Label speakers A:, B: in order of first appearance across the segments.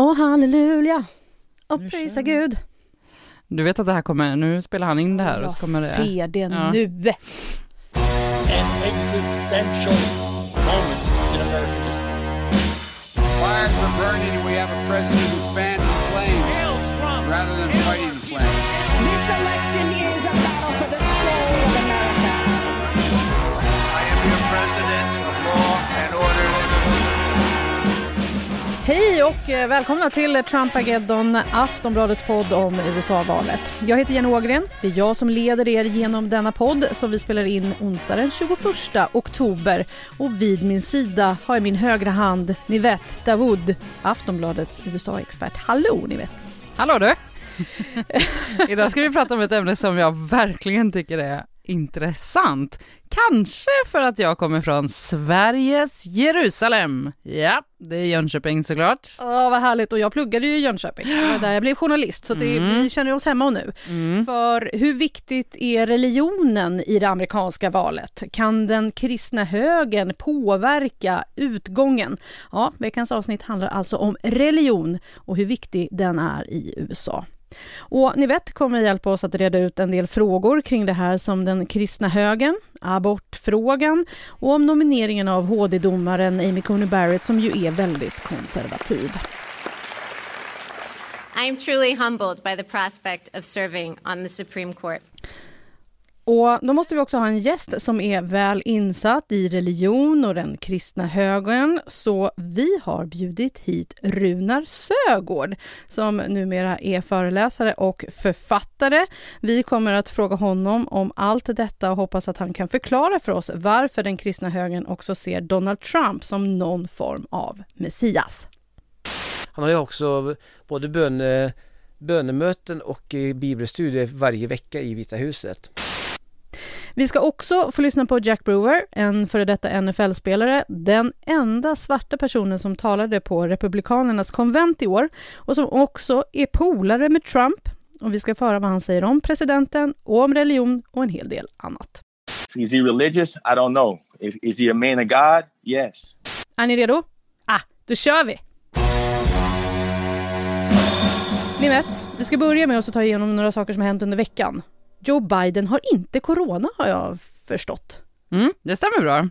A: Åh halleluja, och prisa Gud.
B: Du vet att det här kommer, nu spelar han in det här och så kommer det...
A: Jag ser det
B: Ja.
A: nu.
C: an existential moment in American history.
D: Fires were burning, and we have a president who fanned the flame rather than
A: Hej och eh, välkomna till Trumpageddon, Aftonbladets podd om USA-valet. Jag heter Jenny Ågren. Det är jag som leder er genom denna podd som vi spelar in onsdag den 21 oktober. Och vid min sida har jag min högra hand Nivette Dawood, Aftonbladets USA-expert. Hallå Nivette!
B: Hallå du! Idag ska vi prata om ett ämne som jag verkligen tycker är intressant. Kanske för att jag kommer från Sveriges Jerusalem. Ja, det är Jönköping såklart.
A: Ja, vad härligt. Och jag pluggade ju i Jönköping. Det var där jag blev journalist, så det, vi känner oss hemma nu. För hur viktigt är religionen i det amerikanska valet? Kan den kristna högern påverka utgången? Ja, veckans avsnitt handlar alltså om religion och hur viktig den är i USA. Och Nivette kommer hjälpa oss att reda ut en del frågor kring det här som den kristna högern, abortfrågan och om nomineringen av HD-domaren Amy Coney Barrett som ju är väldigt konservativ.
E: I am truly humbled by the prospect of serving on the Supreme Court.
A: Och då måste vi också ha en gäst som är väl insatt i religion och den kristna högern. Så vi har bjudit hit Runar Sögård som numera är föreläsare och författare. Vi kommer att fråga honom om allt detta och hoppas att han kan förklara för oss varför den kristna högern också ser Donald Trump som någon form av Messias.
F: Han har ju också både böne, bönemöten och eh, bibelstudier varje vecka i Vita huset.
A: Vi ska också få lyssna på Jack Brewer, en före detta NFL-spelare, den enda svarta personen som talade på Republikanernas konvent i år och som också är polare med Trump. Och vi ska få höra vad han säger om presidenten, och om religion och en hel del annat.
G: Is he religious? I don't know. Is he a man of God? Yes.
A: Är ni redo? Ah, då kör vi! Ni vet, vi ska börja med att ta igenom några saker som har hänt under veckan. Joe Biden har inte corona har jag förstått.
B: Mm, det stämmer bra.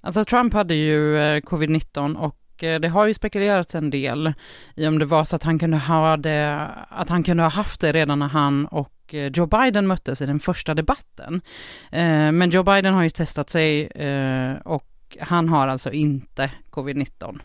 B: Alltså Trump hade ju eh, covid-19 och eh, det har ju spekulerats en del i om det var så att han kunde ha det, att han kunde ha haft det redan när han och eh, Joe Biden möttes i den första debatten. Men Joe Biden har ju testat sig och han har alltså inte covid-19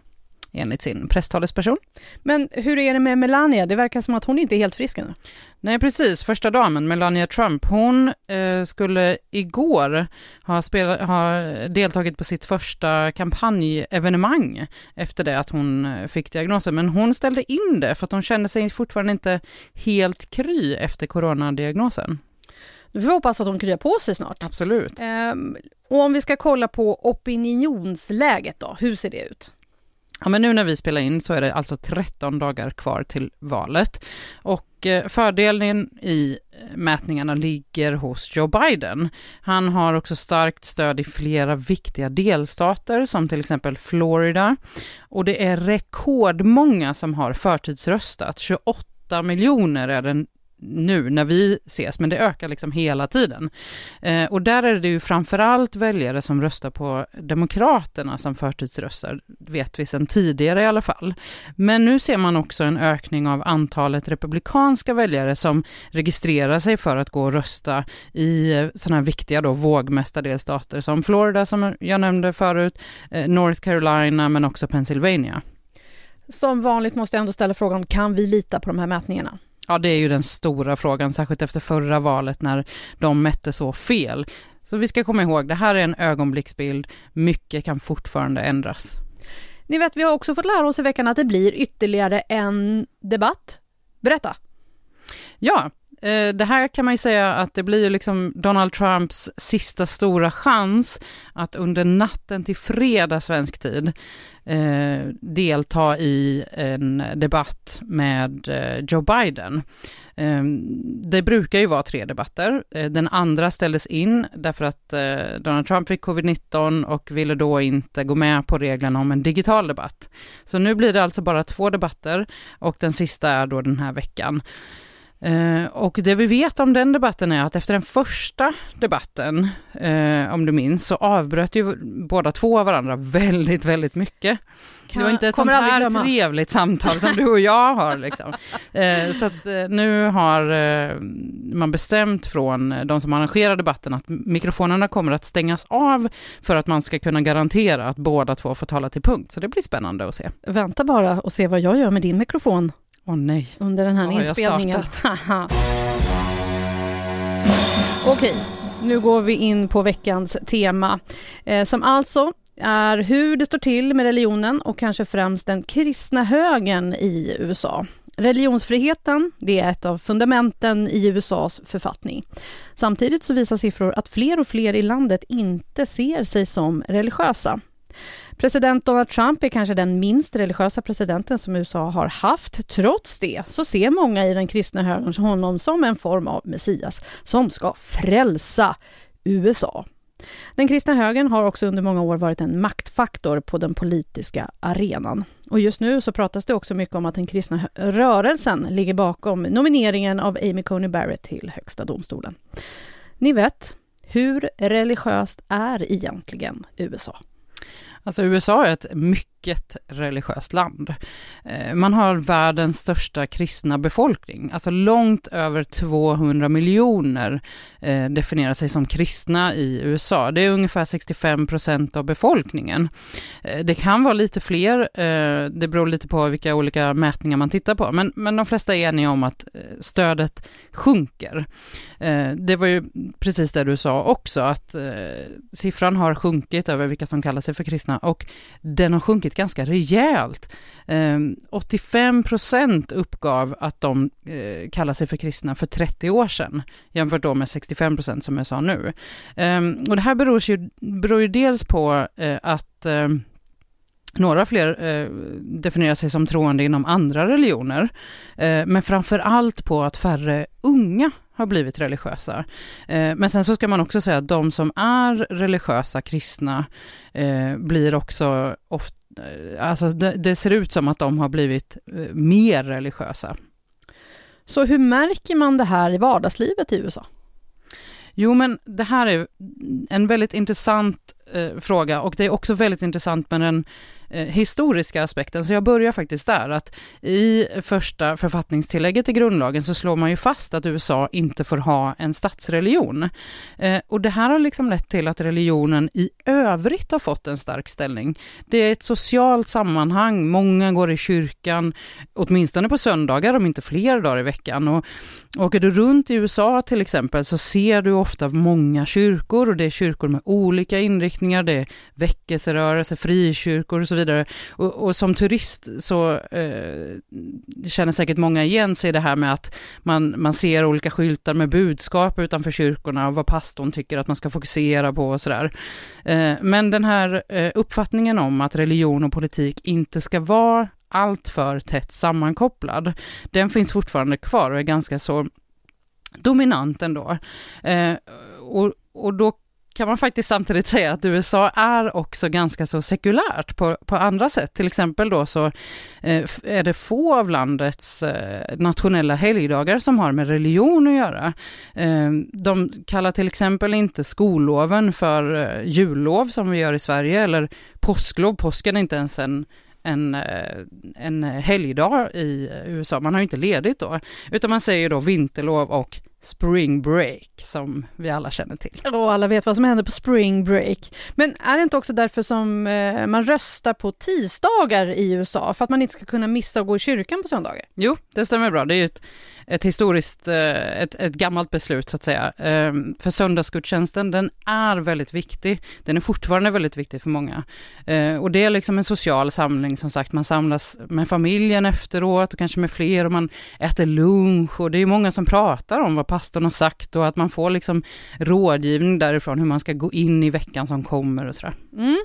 B: enligt sin presstalesperson.
A: Men hur är det med Melania? Det verkar som att hon inte är helt frisk ännu.
B: Nej, precis. Första damen, Melania Trump, hon eh, skulle igår ha, spela, ha deltagit på sitt första kampanjevenemang efter det att hon eh, fick diagnosen. Men hon ställde in det för att hon kände sig fortfarande inte helt kry efter coronadiagnosen.
A: Nu får vi hoppas att hon kryar på sig snart.
B: Absolut.
A: Ehm, och om vi ska kolla på opinionsläget då, hur ser det ut?
B: Ja, men nu när vi spelar in så är det alltså 13 dagar kvar till valet och eh, fördelen i eh, mätningarna ligger hos Joe Biden. Han har också starkt stöd i flera viktiga delstater som till exempel Florida och det är rekordmånga som har förtidsröstat. 28 miljoner är den nu när vi ses, men det ökar liksom hela tiden. Eh, och där är det ju framförallt väljare som röstar på Demokraterna som förtidsröstar, vet vi sedan tidigare i alla fall. Men nu ser man också en ökning av antalet republikanska väljare som registrerar sig för att gå och rösta i eh, sådana här viktiga då vågmästardelstater som Florida som jag nämnde förut, eh, North Carolina men också Pennsylvania.
A: Som vanligt måste jag ändå ställa frågan, kan vi lita på de här mätningarna?
B: Ja, det är ju den stora frågan, särskilt efter förra valet när de mätte så fel. Så vi ska komma ihåg, det här är en ögonblicksbild, mycket kan fortfarande ändras.
A: Ni vet, vi har också fått lära oss i veckan att det blir ytterligare en debatt. Berätta!
B: Ja, Eh, det här kan man ju säga att det blir ju liksom Donald Trumps sista stora chans att under natten till fredag svensk tid eh, delta i en debatt med eh, Joe Biden. Eh, det brukar ju vara tre debatter. Eh, den andra ställdes in därför att eh, Donald Trump fick covid-19 och ville då inte gå med på reglerna om en digital debatt. Så nu blir det alltså bara två debatter och den sista är då den här veckan. Eh, och det vi vet om den debatten är att efter den första debatten, eh, om du minns, så avbröt ju båda två varandra väldigt, väldigt mycket.
A: Kan-
B: det var inte ett sånt här
A: glömma.
B: trevligt samtal som du och jag har. Liksom. Eh, så att nu har man bestämt från de som arrangerar debatten att mikrofonerna kommer att stängas av för att man ska kunna garantera att båda två får tala till punkt. Så det blir spännande att se.
A: Vänta bara och se vad jag gör med din mikrofon
B: Åh nej.
A: under den här
B: jag
A: inspelningen. Okej, nu går vi in på veckans tema eh, som alltså är hur det står till med religionen och kanske främst den kristna högern i USA. Religionsfriheten det är ett av fundamenten i USAs författning. Samtidigt så visar siffror att fler och fler i landet inte ser sig som religiösa. President Donald Trump är kanske den minst religiösa presidenten som USA har haft. Trots det så ser många i den kristna högern honom som en form av Messias som ska frälsa USA. Den kristna högern har också under många år varit en maktfaktor på den politiska arenan. Och just nu så pratas det också mycket om att den kristna rörelsen ligger bakom nomineringen av Amy Coney Barrett till Högsta domstolen. Ni vet, hur religiöst är egentligen USA?
B: Alltså USA är ett mycket religiöst land. Eh, man har världens största kristna befolkning, alltså långt över 200 miljoner eh, definierar sig som kristna i USA. Det är ungefär 65 procent av befolkningen. Eh, det kan vara lite fler, det beror lite på vilka olika mätningar man tittar på, men, men de flesta är eniga om att stödet sjunker. Det var ju precis det du sa också, att siffran har sjunkit över vilka som kallar sig för kristna och den har sjunkit ganska rejält. Ehm, 85 procent uppgav att de eh, kallar sig för kristna för 30 år sedan, jämfört då med 65 procent som jag sa nu. Ehm, och det här beror ju, beror ju dels på eh, att ehm, några fler eh, definierar sig som troende inom andra religioner, eh, men framför allt på att färre unga har blivit religiösa. Eh, men sen så ska man också säga att de som är religiösa kristna eh, blir också ofta, alltså det, det ser ut som att de har blivit eh, mer religiösa.
A: Så hur märker man det här i vardagslivet i USA?
B: Jo, men det här är en väldigt intressant eh, fråga och det är också väldigt intressant med den eh, historiska aspekten. Så jag börjar faktiskt där, att i första författningstillägget i grundlagen så slår man ju fast att USA inte får ha en statsreligion. Eh, och det här har liksom lett till att religionen i övrigt har fått en stark ställning. Det är ett socialt sammanhang, många går i kyrkan, åtminstone på söndagar, om inte fler dagar i veckan. Och Åker du runt i USA till exempel så ser du ofta många kyrkor och det är kyrkor med olika inriktningar, det är väckelserörelser, frikyrkor och så vidare. Och, och som turist så eh, känner säkert många igen sig i det här med att man, man ser olika skyltar med budskap utanför kyrkorna och vad pastorn tycker att man ska fokusera på och sådär. Eh, men den här eh, uppfattningen om att religion och politik inte ska vara alltför tätt sammankopplad, den finns fortfarande kvar och är ganska så dominant ändå. Eh, och, och då kan man faktiskt samtidigt säga att USA är också ganska så sekulärt på, på andra sätt. Till exempel då så eh, är det få av landets eh, nationella helgdagar som har med religion att göra. Eh, de kallar till exempel inte skolloven för eh, jullov som vi gör i Sverige eller påsklov. Påsken är inte ens en en, eh, en helgdag i eh, USA, man har ju inte ledigt då, utan man säger då vinterlov och spring break som vi alla känner till.
A: Och alla vet vad som händer på spring break. Men är det inte också därför som eh, man röstar på tisdagar i USA? För att man inte ska kunna missa att gå i kyrkan på söndagar?
B: Jo, det stämmer bra. Det är ju ett, ett historiskt, eh, ett, ett gammalt beslut så att säga. Ehm, För söndagsgudstjänsten, den är väldigt viktig. Den är fortfarande väldigt viktig för många. Eh, Och det är liksom en social samling, som sagt. Man samlas med familjen efteråt och kanske med fler och man äter lunch och det är många som pratar om vad pastorn har sagt och att man får liksom rådgivning därifrån hur man ska gå in i veckan som kommer och sådär.
A: Mm.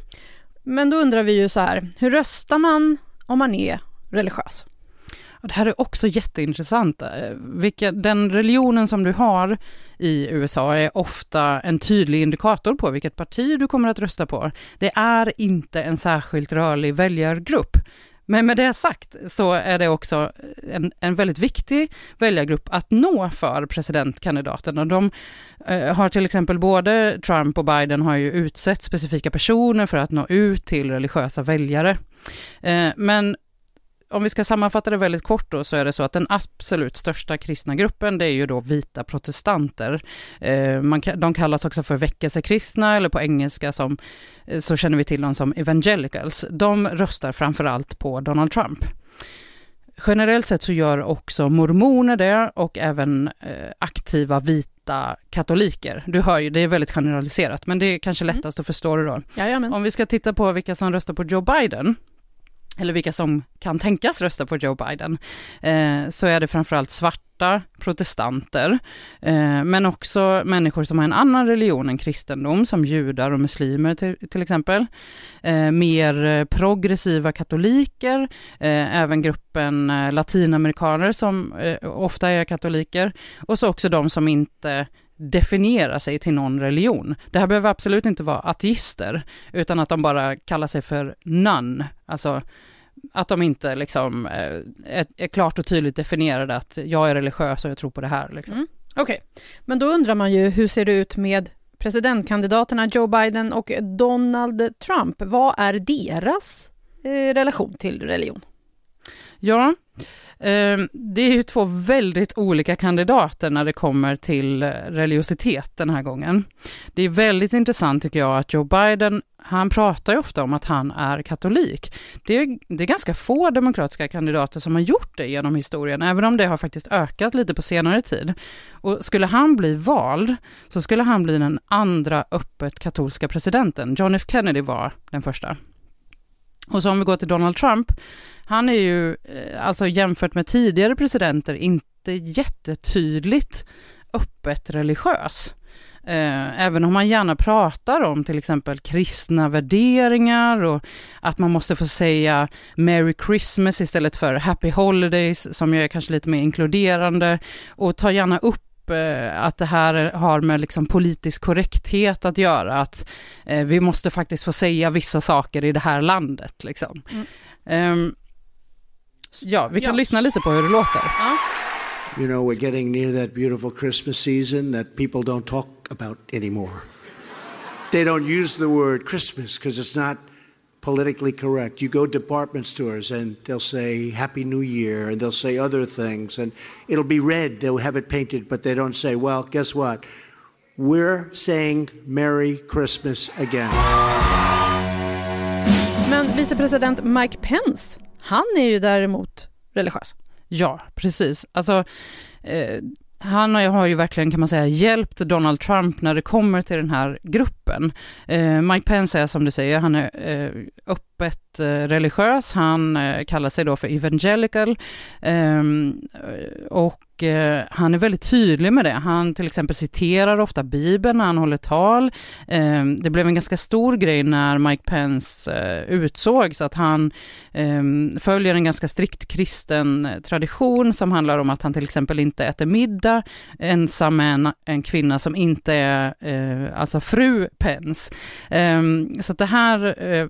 A: Men då undrar vi ju så här, hur röstar man om man är religiös?
B: Det här är också jätteintressant. Vilka, den religionen som du har i USA är ofta en tydlig indikator på vilket parti du kommer att rösta på. Det är inte en särskilt rörlig väljargrupp. Men med det sagt så är det också en, en väldigt viktig väljargrupp att nå för presidentkandidaterna. De eh, har till exempel både Trump och Biden har ju utsett specifika personer för att nå ut till religiösa väljare. Eh, men om vi ska sammanfatta det väldigt kort då, så är det så att den absolut största kristna gruppen, det är ju då vita protestanter. Eh, man, de kallas också för väckelsekristna, eller på engelska som, eh, så känner vi till dem som evangelicals. De röstar framför allt på Donald Trump. Generellt sett så gör också mormoner det och även eh, aktiva vita katoliker. Du hör ju, det är väldigt generaliserat, men det är kanske lättast att förstå det då.
A: Jajamän.
B: Om vi ska titta på vilka som röstar på Joe Biden, eller vilka som kan tänkas rösta på Joe Biden, eh, så är det framförallt svarta protestanter, eh, men också människor som har en annan religion än kristendom, som judar och muslimer till, till exempel. Eh, mer progressiva katoliker, eh, även gruppen eh, latinamerikaner som eh, ofta är katoliker, och så också de som inte definiera sig till någon religion. Det här behöver absolut inte vara ateister, utan att de bara kallar sig för none, alltså att de inte liksom eh, är, är klart och tydligt definierade att jag är religiös och jag tror på det här. Liksom.
A: Mm. Okej, men då undrar man ju hur ser det ut med presidentkandidaterna Joe Biden och Donald Trump? Vad är deras eh, relation till religion?
B: Ja, Ehm, det är ju två väldigt olika kandidater när det kommer till eh, religiositet den här gången. Det är väldigt intressant tycker jag att Joe Biden, han pratar ju ofta om att han är katolik. Det är, det är ganska få demokratiska kandidater som har gjort det genom historien, även om det har faktiskt ökat lite på senare tid. Och skulle han bli vald, så skulle han bli den andra öppet katolska presidenten. John F Kennedy var den första. Och så om vi går till Donald Trump, han är ju, eh, alltså jämfört med tidigare presidenter, inte jättetydligt öppet religiös. Eh, även om man gärna pratar om till exempel kristna värderingar och att man måste få säga Merry Christmas istället för Happy Holidays, som ju är kanske lite mer inkluderande, och ta gärna upp eh, att det här har med liksom politisk korrekthet att göra, att eh, vi måste faktiskt få säga vissa saker i det här landet. Liksom. Ehm, ja, vi kan
A: Ja.
B: lyssna lite på hur det låter.
H: You know, we're getting near that beautiful Christmas season that people don't talk about anymore. They don't use the word Christmas because it's not politically correct. You go to department stores and they'll say Happy New Year and they'll say other things and it'll be red, they'll have it painted, but they don't say, well, guess what? We're saying Merry Christmas again.
A: Men vicepresident Mike Pence, han är ju däremot religiös.
B: Ja, precis. Alltså, eh, han har ju- verkligen, kan man säga, hjälpt Donald Trump när det kommer till den här gruppen. Eh, Mike Pence är som du säger, han är eh, öppet eh, religiös, han eh, kallar sig då för evangelical ehm, och och eh, han är väldigt tydlig med det. Han till exempel citerar ofta Bibeln när han håller tal. Ehm, det blev en ganska stor grej när Mike Pence eh, utsågs, att han ehm, följer en ganska strikt kristen eh, tradition som handlar om att han till exempel inte äter middag ensam med en, en kvinna som inte är eh, alltså fru Pence. Ehm, så att det här eh,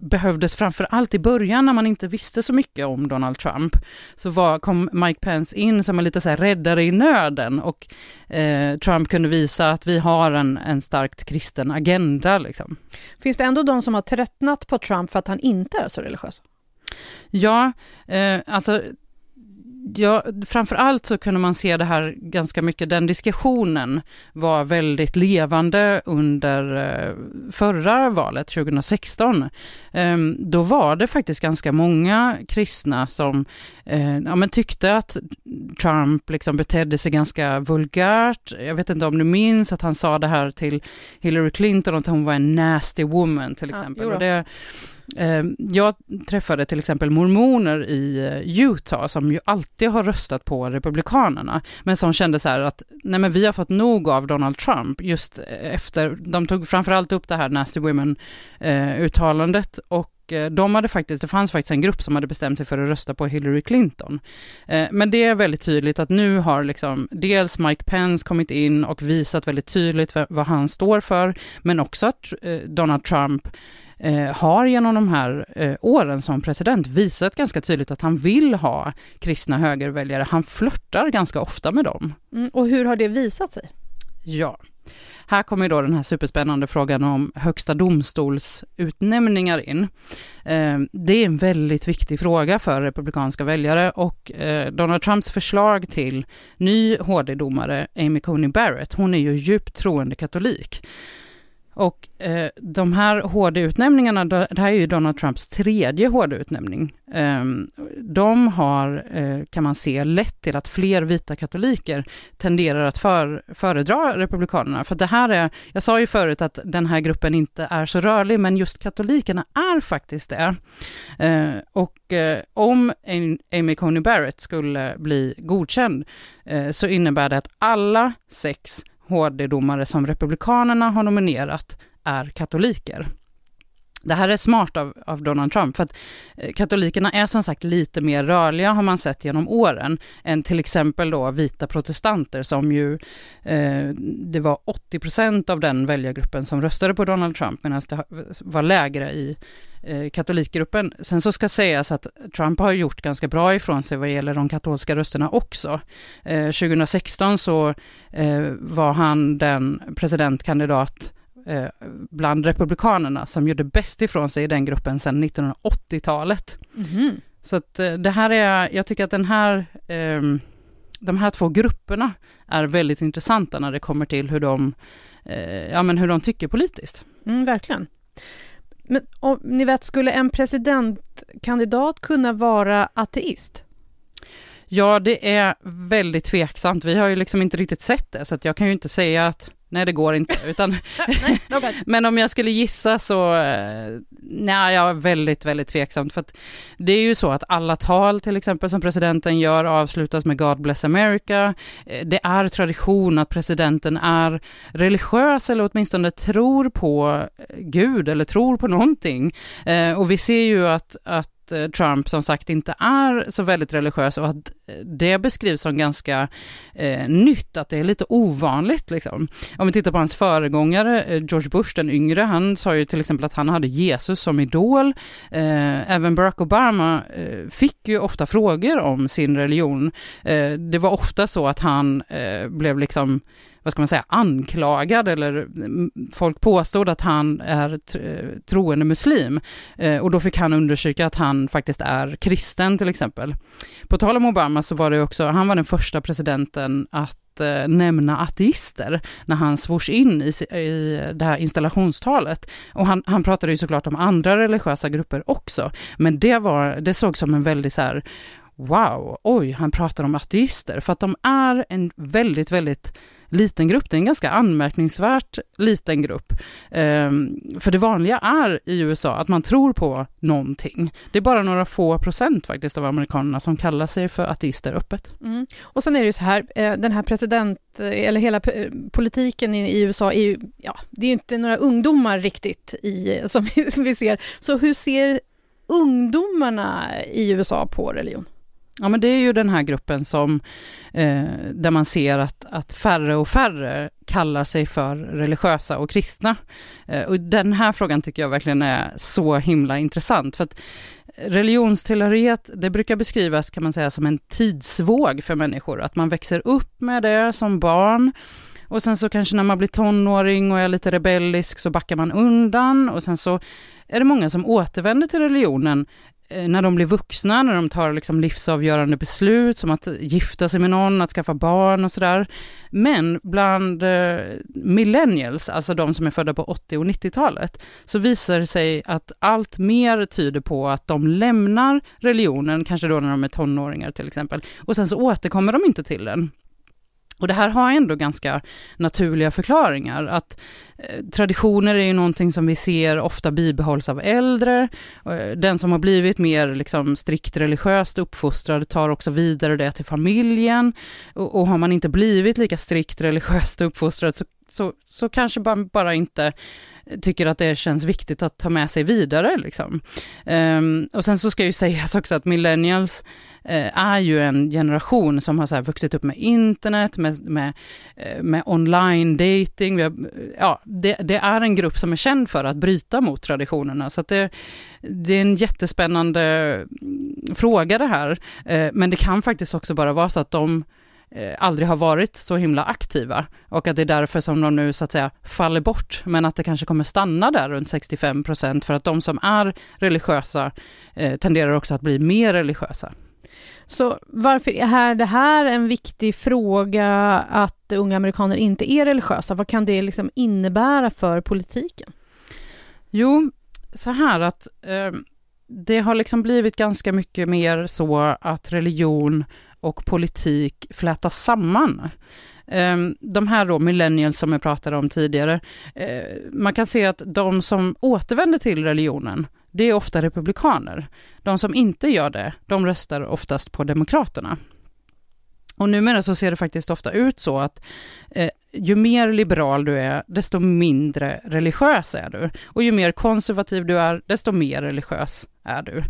B: behövdes framför allt i början när man inte visste så mycket om Donald Trump. Så var, kom Mike Pence in som en lite så här räddare i nöden och eh, Trump kunde visa att vi har en, en starkt kristen agenda. Liksom.
A: Finns det ändå de som har tröttnat på Trump för att han inte är så religiös?
B: Ja, eh, alltså Ja, framför allt så kunde man se det här ganska mycket, den diskussionen var väldigt levande under eh, förra valet 2016. Ehm, då var det faktiskt ganska många kristna som eh, ja, men tyckte att Trump liksom betedde sig ganska vulgärt. Jag vet inte om du minns att han sa det här till Hillary Clinton, att hon var en nasty woman till exempel.
A: Ja,
B: Eh, jag träffade till exempel mormoner i eh, Utah som ju alltid har röstat på Republikanerna, men som kände så här att nej men vi har fått nog av Donald Trump just eh, efter, de tog framförallt upp det här Nasty Women-uttalandet och de hade faktiskt, det fanns faktiskt en grupp som hade bestämt sig för att rösta på Hillary Clinton. Men det är väldigt tydligt att nu har liksom dels Mike Pence kommit in och visat väldigt tydligt vad han står för, men också att Donald Trump eh, har genom de här eh, åren som president visat ganska tydligt att han vill ha kristna högerväljare. Han flörtar ganska ofta med dem.
A: Mm, och hur har det visat sig?
B: Ja, här kommer då den här superspännande frågan om högsta domstolsutnämningar in. Eh, det är en väldigt viktig fråga för republikanska väljare och Donald Trumps förslag till ny HD-domare Amy Coney Barrett, hon är ju djupt troende katolik. Och eh, de här HD-utnämningarna, det här är ju Donald Trumps tredje HD-utnämning. Eh, de har, eh, kan man se, lett till att fler vita katoliker tenderar att för, föredra Republikanerna. För det här är, jag sa ju förut att den här gruppen inte är så rörlig, men just katolikerna är faktiskt det. Eh, och eh, om Amy Coney Barrett skulle bli godkänd, eh, så innebär det att alla sex HD-domare som Republikanerna har nominerat är katoliker. Det här är smart av, av, Donald Trump, för att eh, katolikerna är som sagt lite mer rörliga har man sett genom åren, än till exempel då vita protestanter som ju, eh, det var 80% av den väljargruppen som röstade på Donald Trump, medan det var lägre i eh, katolikgruppen. Sen så ska sägas att Trump har gjort ganska bra ifrån sig vad gäller de katolska rösterna också. Eh, 2016 så eh, var han den presidentkandidat eh, bland republikanerna som gjorde bäst ifrån sig i den gruppen sedan 1980-talet. Mm. Så att eh, det här är, jag tycker att den här, eh, de här två grupperna är väldigt intressanta när det kommer till hur de, eh, ja, men hur de tycker politiskt.
A: Mm, verkligen. Men om, ni vet, skulle en presidentkandidat kunna vara ateist?
B: Ja, det är väldigt tveksamt. Vi har ju liksom inte riktigt sett det, så att jag kan ju inte säga att Nej, det går inte. Utan men om jag skulle gissa så, eh, nej, jag är väldigt, väldigt tveksamt. För att det är ju så att alla tal, till exempel, som presidenten gör, avslutas med God bless America. Eh, det är tradition att presidenten är religiös, eller åtminstone tror på Gud, eller tror på någonting. Eh, och vi ser ju att, att Eh, Trump som sagt inte är så väldigt religiös och att det beskrivs som ganska eh, nytt, att det är lite ovanligt. Liksom. Om vi tittar på hans föregångare, eh, George Bush den yngre, han sa ju till exempel att han hade Jesus som idol. Eh, även Barack Obama eh, fick ju ofta frågor om sin religion. Eh, det var ofta så att han eh, blev liksom vad ska man säga, anklagad eller mm, folk påstod att han är eh, troende muslim och då fick han undersöka att han faktiskt är kristen till exempel. På tal om Obama så var det också, han var den första presidenten att eh, nämna ateister när han svors in i, i det här installationstalet. Och han, han pratade ju såklart om andra religiösa grupper också, men det, var, det såg som en väldigt så här, wow, oj, han pratar om ateister, för att de är en väldigt, väldigt liten grupp. Det är en ganska anmärkningsvärt liten grupp. Um, för det vanliga är i USA att man tror på någonting. Det är bara några få procent faktiskt av amerikanerna som kallar sig för ateister öppet.
A: Mm. Och sen är det ju så här, eh, den här president, eh, eller hela eh, politiken i USA är ju, ja, det är ju inte några ungdomar riktigt i, som vi ser. Så hur ser ungdomarna i USA på religion?
B: Ja, men det är ju den här gruppen som, eh, där man ser att, att färre och färre kallar sig för religiösa och kristna. Eh, och den här frågan tycker jag verkligen är så himla intressant, för att religionstillhörighet, det brukar beskrivas kan man säga som en tidsvåg för människor, att man växer upp med det som barn, och sen så kanske när man blir tonåring och är lite rebellisk så backar man undan och sen så är det många som återvänder till religionen Eh, när de blir vuxna, när de tar liksom livsavgörande beslut som att gifta sig med någon, att skaffa barn och sådär. Men bland eh, millennials, alltså de som är födda på 80 och 90-talet, så visar det sig att allt mer tyder på att de lämnar religionen, kanske då när de är tonåringar till exempel, och sen så återkommer de inte till den. Och det här har ändå ganska naturliga förklaringar, att eh, traditioner är ju någonting som vi ser ofta bibehålls av äldre. Eh, den som har blivit mer liksom, strikt religiöst uppfostrad tar också vidare det till familjen. Och, och har man inte blivit lika strikt religiöst uppfostrad så, så, så kanske man bara inte tycker att det känns viktigt att ta med sig vidare. Liksom. Um, och sen så ska ju sägas också att millennials uh, är ju en generation som har så här vuxit upp med internet, med, med, uh, med online dating. Vi har, ja, det, det, är en grupp som är känd för att bryta mot traditionerna. Så det, det är en jättespännande mm, fråga det här. Uh, men det kan faktiskt också bara vara så att de eh, aldrig har varit så himla aktiva och att det är därför som de nu så att säga faller bort, men att det kanske kommer stanna där runt 65 procent för att de som är religiösa eh, tenderar också att bli mer religiösa.
A: Så varför är det här en viktig fråga att unga amerikaner inte är religiösa? Vad kan det liksom innebära för politiken?
B: Jo, så här att eh, det har liksom blivit ganska mycket mer så att religion och politik flätas samman. Ehm, de här då millennials som jag pratade om tidigare, eh, man kan se att de som återvänder till religionen, det är ofta republikaner. De som inte gör det, de röstar oftast på demokraterna. Och numera så ser det faktiskt ofta ut så att eh, ju mer liberal du är, desto mindre religiös är du. Och ju mer konservativ du är, desto mer religiös är du.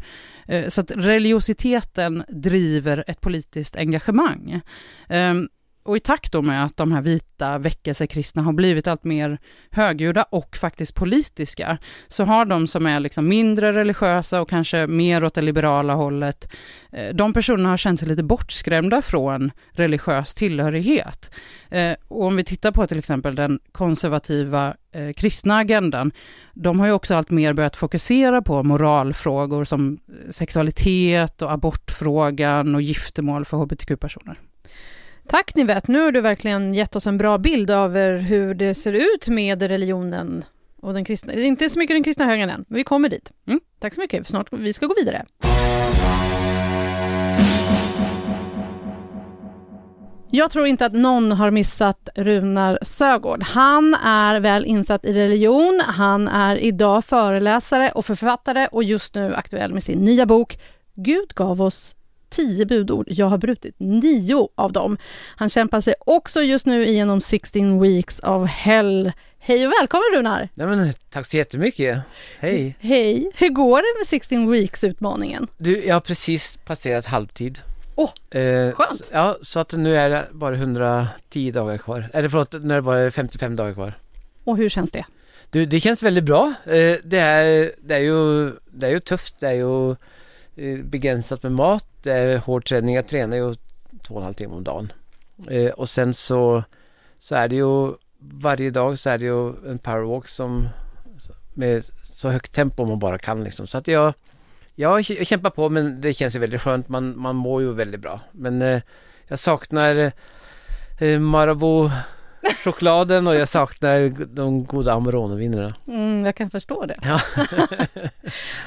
B: Eh, så att religiositeten driver ett politiskt engagemang. Eh, och i takt då med att de här vita väckelsekristna har blivit allt mer högljudda och faktiskt politiska, så har de som är liksom mindre religiösa och kanske mer åt det liberala hållet, eh, de personerna har känt sig lite bortskrämda från religiös tillhörighet. Eh, och om vi tittar på till exempel den konservativa eh, kristna agendan, de har ju också allt mer börjat fokusera på moralfrågor som sexualitet och abortfrågan och giftermål för hbtq-personer.
A: Tack Nivette, nu har du verkligen gett oss en bra bild över hur det ser ut med religionen och den kristna, inte så mycket den kristna högern än, men vi kommer dit. Mm. Tack så mycket, snart, vi ska gå vidare. Jag tror inte att någon har missat Runar Sögård. Han är väl insatt i religion. Han är idag föreläsare och författare och just nu aktuell med sin nya bok Gud gav oss tio budord. Jag har brutit nio av dem. Han kämpar sig också just nu igenom 16 weeks of hell. Hej och välkommen Runar!
F: Nej, men, tack så jättemycket! Hej!
A: Hej! Hur går det med 16 weeks-utmaningen?
F: Du, jag har precis passerat halvtid.
A: Åh, oh, eh, skönt!
F: Ja, så att nu är det bara 110 dagar kvar. Eller förlåt, nu är det bara 55 dagar kvar.
A: Och hur känns det?
F: Du, det känns väldigt bra. Eh, det, är, det, är ju, det är ju tufft, det är ju eh, begränsat med mat, det är eh, hård träning. Jag tränar ju två och en halv timme om dagen. Eh, och sen så, så är det ju varje dag så är det ju en powerwalk som med så högt tempo man bara kan liksom. Så att jag, jag kämpar på men det känns ju väldigt skönt. Man, man mår ju väldigt bra. Men eh, jag saknar eh, Marabou chokladen och jag saknar de goda Amarone-vinerna.
A: Mm, jag kan förstå det. Ja.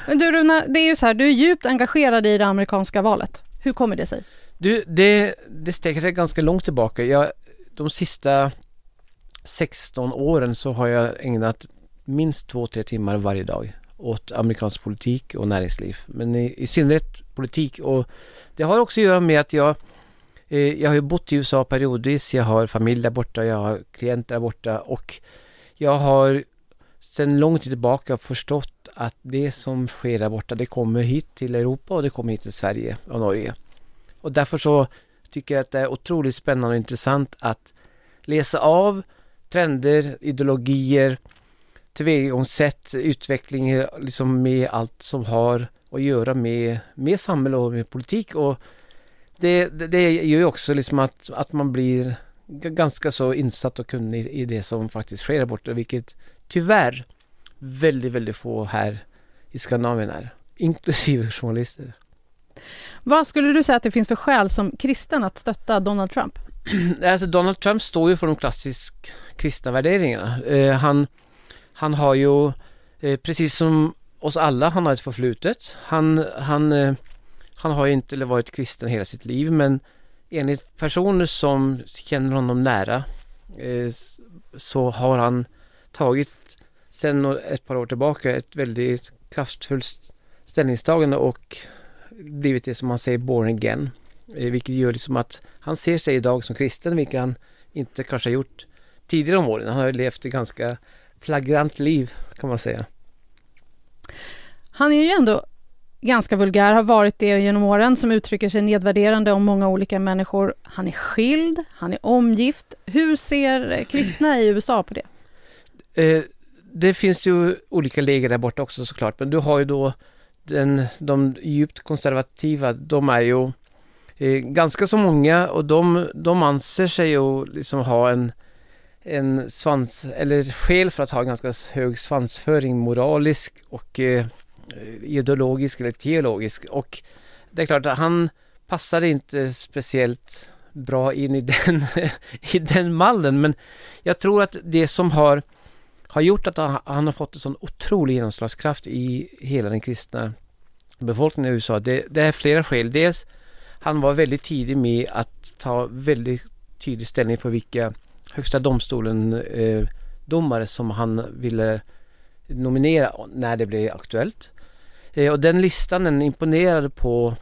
A: Men du Runa, det är ju så här, du är djupt engagerad i det amerikanska valet. Hur kommer det sig?
F: Du, det, det sträcker sig ganska långt tillbaka. Jag, de sista 16 åren så har jag ägnat minst två, tre timmar varje dag åt amerikansk politik och näringsliv. Men i, i synnerhet politik och det har också att göra med att jag Eh, jag har ju bott i USA periodvis, jag har familj där borta, jag har klienter där borta och jag har sedan lång tid tillbaka förstått att det som sker där borta, det kommer hit till Europa och det kommer hit till Sverige och Norge. Och därför så tycker jag att det är otroligt spännande och intressant att läsa av trender, ideologier, tillvägagångssätt, utveckling liksom med allt som har att göra med, med samhälle och med politik. Och det, det, gör ju också liksom att, att man blir ganska så insatt och kunnig i det som faktiskt sker där borta, vilket tyvärr väldigt, väldigt få här i Skandinavien är. inklusive journalister.
A: Vad skulle du säga att det finns för skäl som kristen att stötta Donald Trump?
F: Alltså Donald Trump står ju för de klassiska kristna värderingarna. Eh, han, han har ju, eh, precis som oss alla, han har ett förflutet. Han, han, eh, han har ju inte varit kristen hela sitt liv men enligt personer som känner honom nära eh, så har han tagit sen ett par år tillbaka ett väldigt kraftfullt ställningstagande och blivit det som man säger born again. Eh, vilket gör liksom att han ser sig idag som kristen, vilket han inte kanske har gjort tidigare om åren. Han har levt ett ganska flagrant liv kan man säga.
A: Han är ju ändå ganska vulgär, har varit det genom åren, som uttrycker sig nedvärderande om många olika människor. Han är skild, han är omgift. Hur ser kristna i USA på det?
F: Eh, det finns ju olika läger där borta också såklart, men du har ju då den, de djupt konservativa, de är ju eh, ganska så många och de, de anser sig ju liksom ha en, en svans, eller skäl för att ha en ganska hög svansföring, moralisk och eh, Eh, ideologisk eller teologisk. Och det är klart att han passade inte speciellt bra in i den, i den mallen, men jag tror att det som har har gjort att han, har fått en sån otrolig genomslagskraft i hela den kristna befolkningen i USA. Det, det är flera skäl. Dels han var väldigt tidig med att ta väldigt tydlig ställning för vilka högsta domstolen eh, domare som han ville nominera när det blev aktuellt. Eh, och den listan den imponerade på,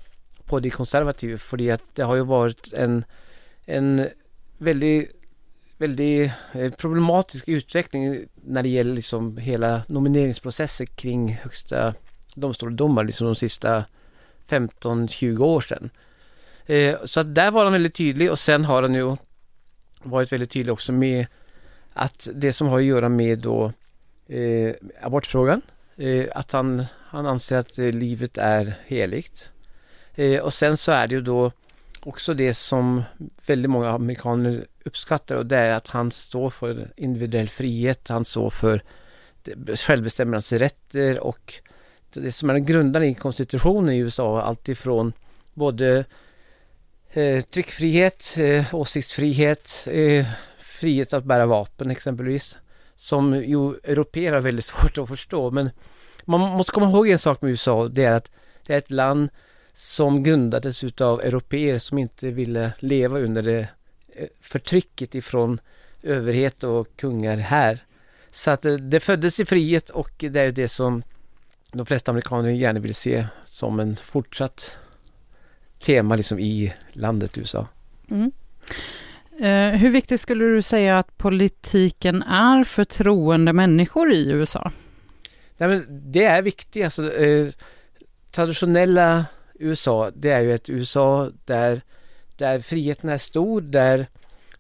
F: på de konservativa för att det har ju varit en, en väldigt väldigt eh, problematisk utveckling när det gäller liksom hela nomineringsprocessen kring högsta domstolsdomar liksom de sista 15-20 år sedan. Eh, så att där var han väldigt tydlig och sen har han ju varit väldigt tydlig också med att det som har att göra med då eh, abortfrågan, eh, att han, han anser att eh, livet är heligt. Eh, och sen så är det ju då också det som väldigt många amerikaner uppskattar och det är att han står för individuell frihet, han står för självbestämmanderätter och det som är den grundande i konstitutionen i USA, alltifrån både eh, tryckfrihet, eh, åsiktsfrihet, eh, frihet att bära vapen exempelvis, som ju europeer har väldigt svårt att förstå. Men man måste komma ihåg en sak med USA, det är att det är ett land som grundades utav europeer som inte ville leva under det eh, förtrycket ifrån överhet och kungar här. Så att det, det föddes i frihet och det är det som de flesta amerikaner gärna vill se som en fortsatt tema liksom i landet USA.
B: Mm. Eh, hur viktigt skulle du säga att politiken är för troende människor i USA?
F: Nej, men det är viktigt. Alltså, eh, traditionella USA, det är ju ett USA där, där friheten är stor, där,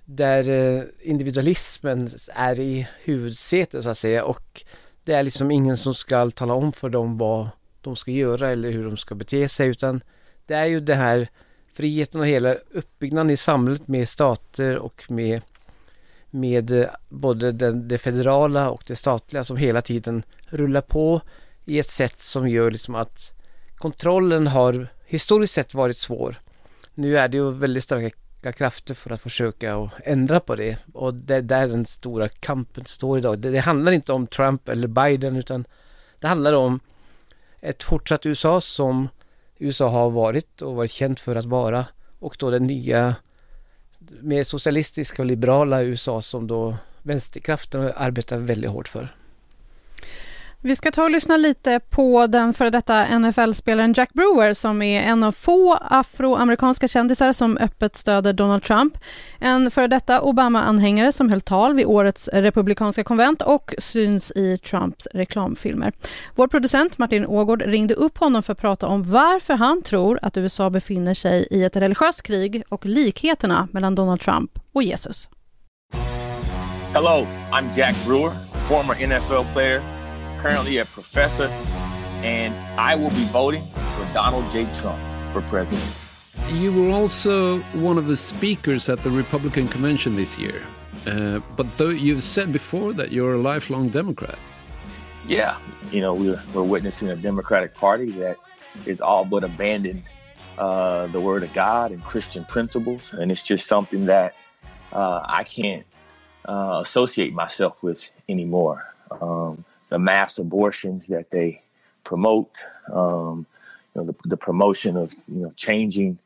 F: där eh, individualismen är i huvudsätet så att säga och det är liksom ingen som ska tala om för dem vad de ska göra eller hur de ska bete sig utan det är ju det här friheten och hela uppbyggnaden i samhället med stater och med, med eh, både det, det federala och det statliga som hela tiden rullar på i ett sätt som gör liksom att kontrollen har historiskt sett varit svår. Nu är det ju väldigt starka krafter för att försöka och ändra på det och det är där den stora kampen står idag. Det, det handlar inte om Trump eller Biden utan det handlar om ett fortsatt USA som USA har varit och varit känt för att vara och då den nya mer socialistiska och liberala USA som då vänsterkrafterna arbetar väldigt hårt för.
A: Vi ska ta och lyssna lite på den före detta NFL-spelaren Jack Brewer som är en av få afroamerikanska kändisar som öppet stöder Donald Trump. En före detta Obama-anhängare som höll tal vid årets republikanska konvent och syns i Trumps reklamfilmer. Vår producent Martin Ågård ringde upp honom för att prata om varför han tror att USA befinner sig i ett religiöst krig och likheterna mellan Donald Trump och Jesus.
G: Hello, I'm Jack Brewer, former NFL player currently a professor, and I will be voting for Donald J. Trump for president.
I: You were also one of the speakers at the Republican convention this year. Uh, but though you've said before that you're a lifelong Democrat.
G: Yeah, you know, we're, we're witnessing a Democratic Party that is all but abandoned uh, the Word of God and Christian principles, and it's just something that uh, I can't uh, associate myself with anymore. Um, the mass abortions that they promote, um, you know, the, the, promotion of you know changing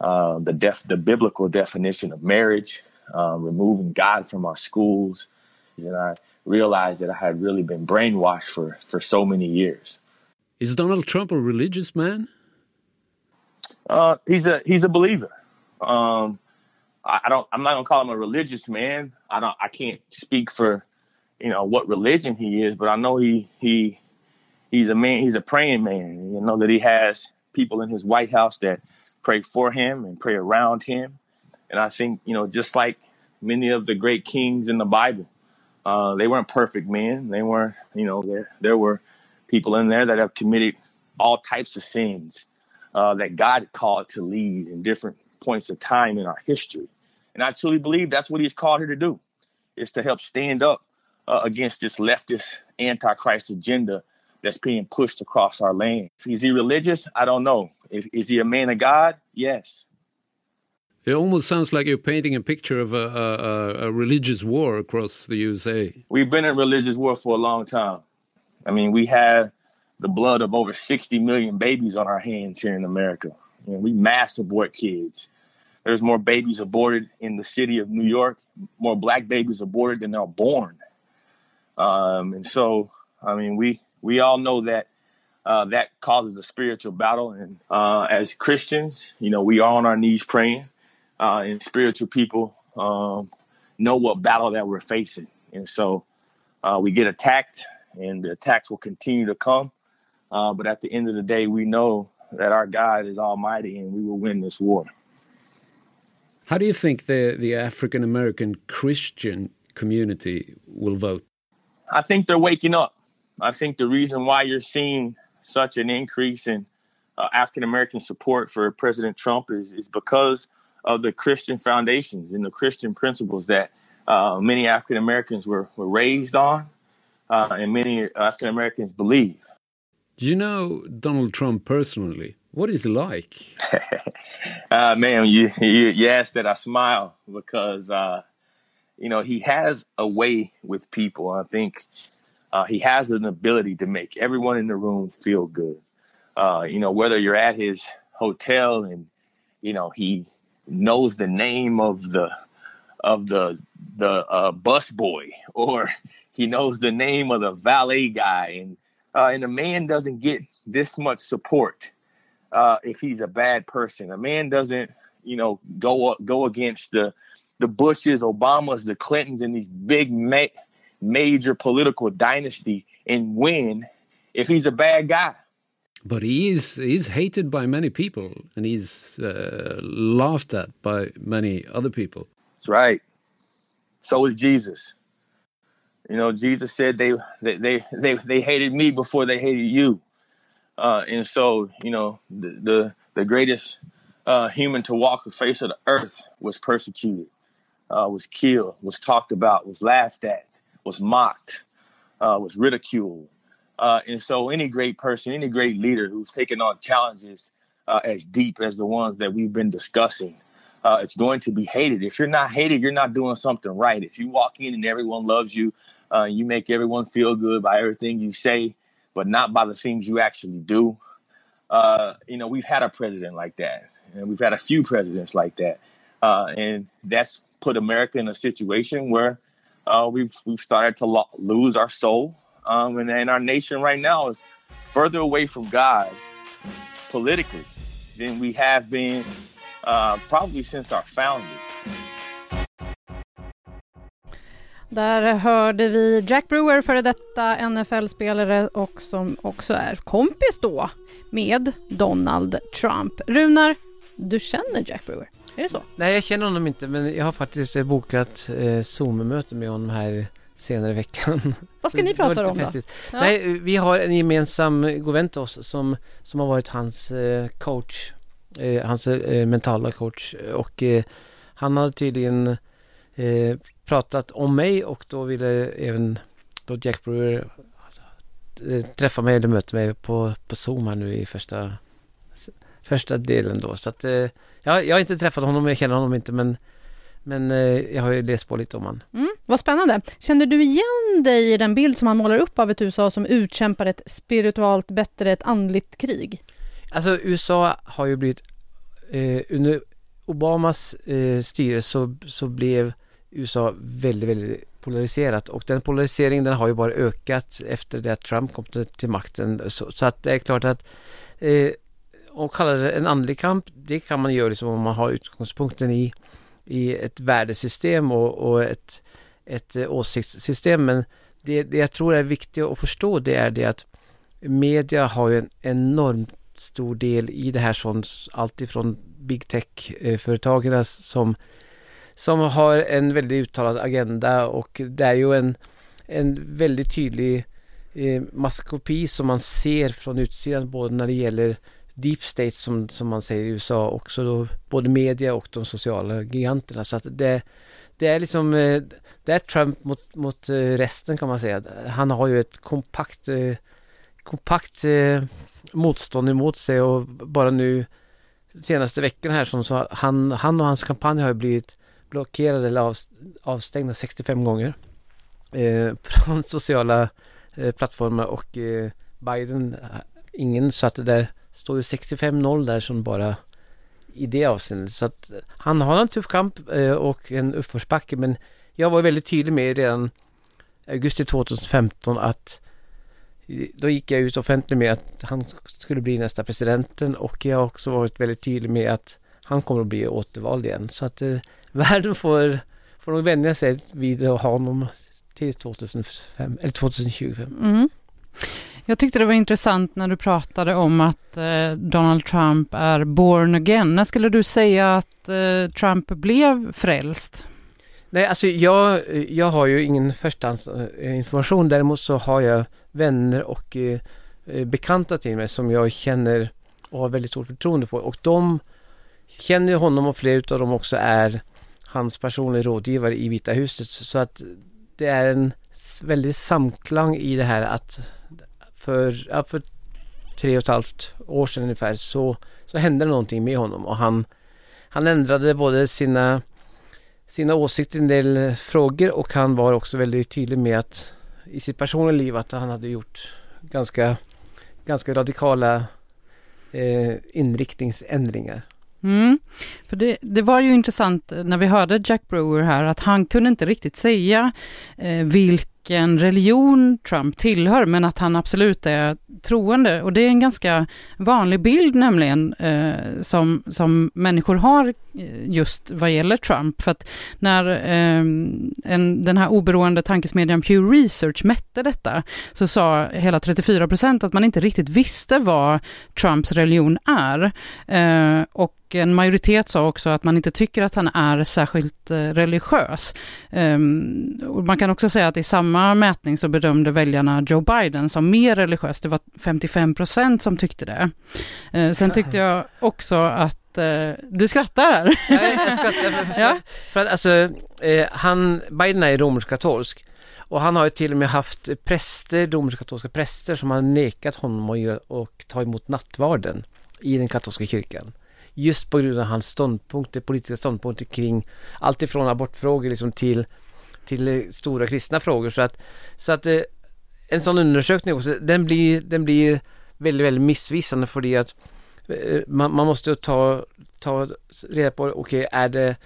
G: uh, the def- the biblical definition of marriage, uh, removing God from our schools, and I realized that I had really been brainwashed for for so many years.
I: Is Donald Trump a religious man?
G: Uh, he's a he's a believer. Um, I, I, don't. I'm not gonna call him a religious man. I don't. I can't speak for you know what religion he is, but I know he he he's a man. He's a praying man. You know that he has people in his White House that pray for him and pray around him. And I think you know just like many of the great kings in the Bible, uh, they weren't perfect men. They weren't. You know there there were people in there that have committed all types of sins uh, that God called to lead in different points of time in our history. And I truly believe that's what he's called here to do, is to help stand up uh, against this leftist antichrist agenda that's being pushed across our land. Is he religious? I don't know. If, is he a man of God? Yes.
I: It almost sounds like you're painting a picture of a, a, a religious war across the USA.
G: We've been in religious war for a long time. I mean, we have the blood of over 60 million babies on our hands here in America. You know, we mass abort kids. There's more babies aborted in the city of New York, more black babies aborted than are born. Um, and so, I mean, we we all know that uh, that causes a spiritual battle. And uh, as Christians, you know, we are on our knees praying, uh, and spiritual people um, know what battle that we're facing. And so, uh, we get attacked, and the attacks will continue to come. Uh, but at the end of the day, we know that our God is almighty and we will win this war.
I: How do you think the, the African American Christian community will vote?
G: I think they're waking up. I think the reason why you're seeing such an increase in uh, African American support for President Trump is, is because of the Christian foundations and the Christian principles that uh, many African Americans were, were raised on uh, and many African Americans believe.
I: Do you know Donald Trump personally? What is he like?
G: uh, man, you, you, you asked that I smile because, uh, you know, he has a way with people. I think uh, he has an ability to make everyone in the room feel good. Uh, you know, whether you're at his hotel and, you know, he knows the name of the of the the uh, bus boy or he knows the name of the valet guy and uh, and a man doesn't get this much support uh, if he's a bad person. A man doesn't, you know, go go against the the Bushes, Obamas, the Clintons, and these big ma- major political dynasty and win if he's a bad guy.
I: But he is he's hated by many people, and he's uh, laughed at by many other people.
G: That's right. So is Jesus. You know, Jesus said they they they they, they hated me before they hated you. Uh, and so, you know, the the, the greatest uh, human to walk the face of the earth was persecuted, uh, was killed, was talked about, was laughed at, was mocked, uh, was ridiculed. Uh, and so, any great person, any great leader who's taken on challenges uh, as deep as the ones that we've been discussing, it's going to be hated. If you're not hated, you're not doing something right. If you walk in and everyone loves you, uh, you make everyone feel good by everything you say, but not by the things you actually do. Uh, you know, we've had a president like that, and we've had a few presidents like that, uh, and that's put America in a situation where uh, we've we've started to lo- lose our soul, um, and, and our nation right now is further away from God politically than we have been uh, probably since our founding.
A: Där hörde vi Jack Brewer, före detta NFL-spelare och som också är kompis då med Donald Trump. Runar, du känner Jack Brewer? Är det så?
F: Nej, jag känner honom inte, men jag har faktiskt eh, bokat eh, Zoom-möte med honom här senare i veckan.
A: Vad ska ni prata om då? Ja.
F: Nej, vi har en gemensam god vän till oss som, som har varit hans eh, coach, eh, hans eh, mentala coach och eh, han hade tydligen pratat om mig och då ville även då Jack Brewer träffa mig eller möta mig på, på Zoom här nu i första första delen då. Så att, eh, jag, jag har inte träffat honom, jag känner honom inte men, men eh, jag har ju läst på lite om honom.
A: Mm, vad spännande. Känner du igen dig i den bild som han målar upp av ett USA som utkämpar ett spiritualt bättre, ett andligt krig?
F: Alltså USA har ju blivit, eh, under Obamas eh, styre så, så blev USA väldigt, väldigt polariserat och den polariseringen den har ju bara ökat efter det att Trump kom till, till makten. Så, så, att det är klart att eh, och kalla det en andlig kamp, det kan man göra liksom om man har utgångspunkten i, i ett värdesystem och, och ett, ett eh, åsiktssystem. Men det, det jag tror är viktigt att förstå det är det att media har ju en enormt stor del i det här sånt, alltifrån big tech-företagen som, som har en väldigt uttalad agenda och det är ju en, en väldigt tydlig eh, maskopi som man ser från utsidan både när det gäller deep state som, som man säger i USA också då både media och de sociala giganterna så att det, det är liksom eh, det är Trump mot, mot eh, resten kan man säga. Han har ju ett kompakt eh, kompakt motstånd emot sig och bara nu senaste veckan här som så han, han och hans kampanj har ju blivit blockerade eller av, avstängda 65 gånger eh, från sociala eh, plattformar och eh, Biden ingen så att det där står ju 65-0 där som bara i det avseendet så att han har en tuff kamp eh, och en uppförsbacke men jag var väldigt tydlig med redan augusti 2015 att då gick jag ut offentligt med att han skulle bli nästa presidenten och jag har också varit väldigt tydlig med att han kommer att bli återvald igen. Så att eh, världen får, får nog vänja sig vid att ha honom till 2005, eller 2025.
B: Mm. Jag tyckte det var intressant när du pratade om att eh, Donald Trump är born again. När skulle du säga att eh, Trump blev frälst?
F: Nej, alltså jag, jag har ju ingen förstahandsinformation. Eh, Däremot så har jag vänner och eh, eh, bekanta till mig som jag känner och har väldigt stort förtroende för. Och de känner honom och flera av dem också är hans personliga rådgivare i Vita huset. Så att det är en väldig samklang i det här att för, ja, för tre och ett halvt år sedan ungefär så, så hände någonting med honom och han, han ändrade både sina sina åsikter i en del frågor och han var också väldigt tydlig med att i sitt personliga liv att han hade gjort ganska, ganska radikala eh, inriktningsändringar.
B: Mm. För det, det, var ju intressant när vi hörde Jack Brewer här att han kunde inte riktigt säga eh, vilka vilken religion Trump tillhör, men att han absolut är troende. Och det är en ganska vanlig bild nämligen, eh, som, som människor har eh, just vad gäller Trump. För att när eh, en, den här oberoende tankesmedjan Pew Research mätte detta, så sa hela 34 procent att man inte riktigt visste vad Trumps religion är. Eh, och en majoritet sa också att man inte tycker att han är särskilt eh, religiös. Um, och man kan också säga att i samma mätning så bedömde väljarna Joe Biden som mer religiös. Det var 55 procent som tyckte det. Uh, sen tyckte jag också att uh, du skrattar.
F: Ja, jag skrattar för, för, ja. för att alltså, eh, han, Biden är romersk-katolsk och han har ju till och med haft präster, romersk-katolska präster som har nekat honom att och ta emot nattvarden i den katolska kyrkan just på grund av hans ståndpunkter, politiska ståndpunkter kring allt ifrån abortfrågor liksom till, till eh, stora kristna frågor. Så att, så att eh, en sån undersökning också, den blir, den blir väldigt, väldigt missvisande för det att eh, man, man måste ta, ta reda på, okej, okay, är det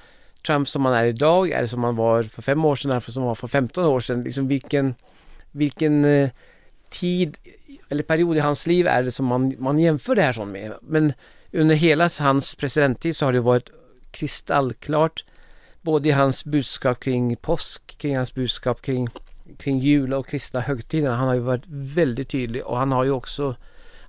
F: Trump som man är idag? Är det som man var för fem år sedan? Är det som man var för 15 år sedan? Liksom vilken, vilken tid eller period i hans liv är det som man, man jämför det här som med? Men under hela hans presidenttid så har det varit kristallklart både i hans budskap kring påsk, kring hans budskap kring, kring jul och kristna högtider. Han har ju varit väldigt tydlig och han har ju också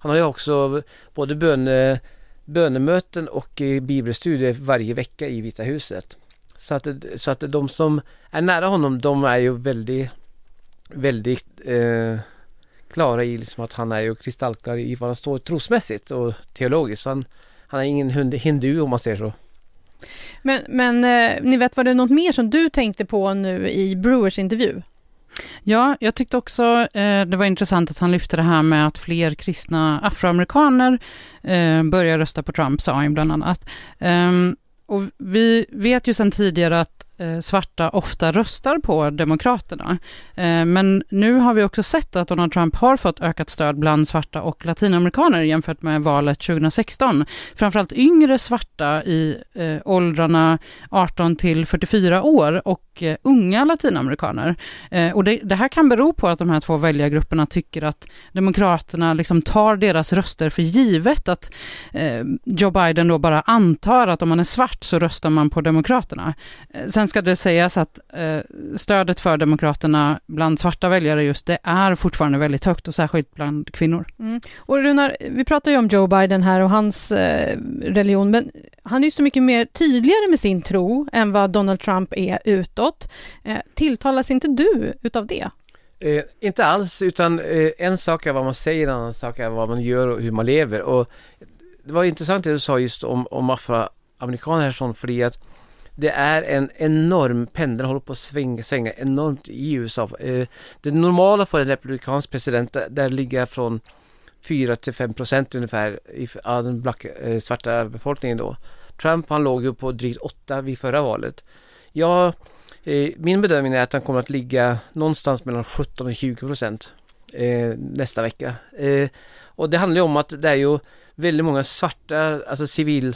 F: han har ju också både böne, bönemöten och bibelstudier varje vecka i Vita huset. Så att, så att de som är nära honom, de är ju väldigt, väldigt eh, klara i liksom att han är ju kristallklar i vad han står trosmässigt och teologiskt. Så han, han är ingen hindu om man säger så.
A: Men, men eh, ni vet, var det något mer som du tänkte på nu i Brewers intervju?
B: Ja, jag tyckte också eh, det var intressant att han lyfte det här med att fler kristna afroamerikaner eh, börjar rösta på Trump, sa han bland annat. Ehm, och vi vet ju sedan tidigare att Eh, svarta ofta röstar på Demokraterna. Eh, men nu har vi också sett att Donald Trump har fått ökat stöd bland svarta och latinamerikaner jämfört med valet 2016. Framförallt yngre svarta i eh, åldrarna 18 till 44 år och unga latinamerikaner. Och det, det, här kan bero på att de här två väljargrupperna tycker att Demokraterna liksom tar deras röster för givet, att Joe Biden då bara antar att om man är svart så röstar man på Demokraterna. Sen ska det sägas att eh, stödet för Demokraterna bland svarta väljare just det är fortfarande väldigt högt och särskilt bland kvinnor.
A: Mm. Och Runar, vi pratar ju om Joe Biden här och hans eh, religion, men han är ju så mycket mer tydligare med sin tro än vad Donald Trump är utåt. Eh, tilltalas inte du utav det?
F: Eh, inte alls, utan eh, en sak är vad man säger, en annan sak är vad man gör och hur man lever. Och det var intressant det du sa just om, om afroamerikaner här, för att det är en enorm, pendeln håller på att svänga, svänga enormt i USA. Eh, det normala för en republikansk president, där ligger från 4 till 5 procent ungefär av den black, eh, svarta befolkningen då. Trump han låg ju på drygt 8 vid förra valet. Ja, eh, min bedömning är att han kommer att ligga någonstans mellan 17 och 20 procent eh, nästa vecka. Eh, och det handlar ju om att det är ju väldigt många svarta, alltså civil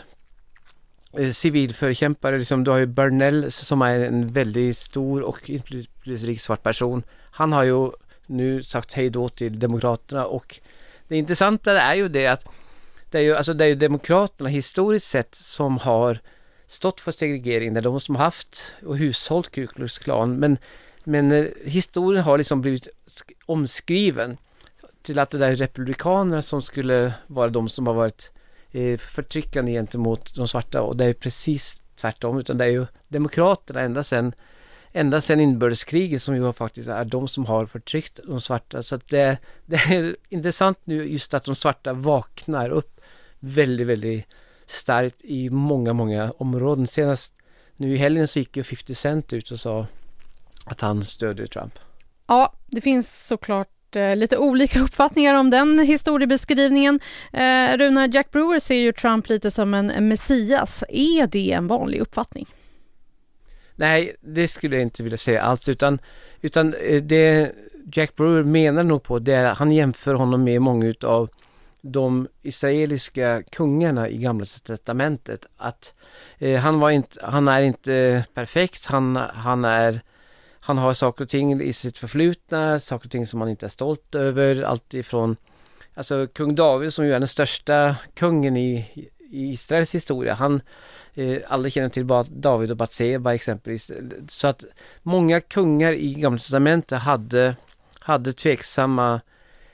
F: Eh, civilförkämpare, liksom, du har ju Burnell som är en väldigt stor och inflytelserik svart person. Han har ju nu sagt hej då till Demokraterna och det intressanta är ju det att det är ju, alltså det är ju Demokraterna historiskt sett som har stått för segregering, det är de som har haft och hushållt Ku Klux Klan men, men eh, historien har liksom blivit omskriven till att det där är republikanerna som skulle vara de som har varit Eh, förtryckande gentemot de svarta och det är precis tvärtom utan det är ju Demokraterna ända sedan ända sedan inbördeskriget som ju faktiskt är de som har förtryckt de svarta. Så att det, det är intressant nu just att de svarta vaknar upp väldigt, väldigt starkt i många, många områden. Senast nu i helgen så gick ju 50 Cent ut och sa att han stödjer Trump.
A: Ja, det finns såklart Eh, lite olika uppfattningar om den historiebeskrivningen. Eh, Runa, Jack Brewer ser ju Trump lite som en messias. Är det en vanlig uppfattning?
F: Nej, det skulle jag inte vilja säga alls, utan, utan eh, det Jack Brewer menar nog på det är att han jämför honom med många utav de israeliska kungarna i Gamla testamentet. Att eh, han, var inte, han är inte perfekt, han, han är han har saker och ting i sitt förflutna, saker och ting som han inte är stolt över, allt ifrån Alltså kung David som ju är den största kungen i, i Israels historia, han eh, alla känner till David och Batseba exempelvis. Så att många kungar i Gamla Testamentet hade, hade tveksamma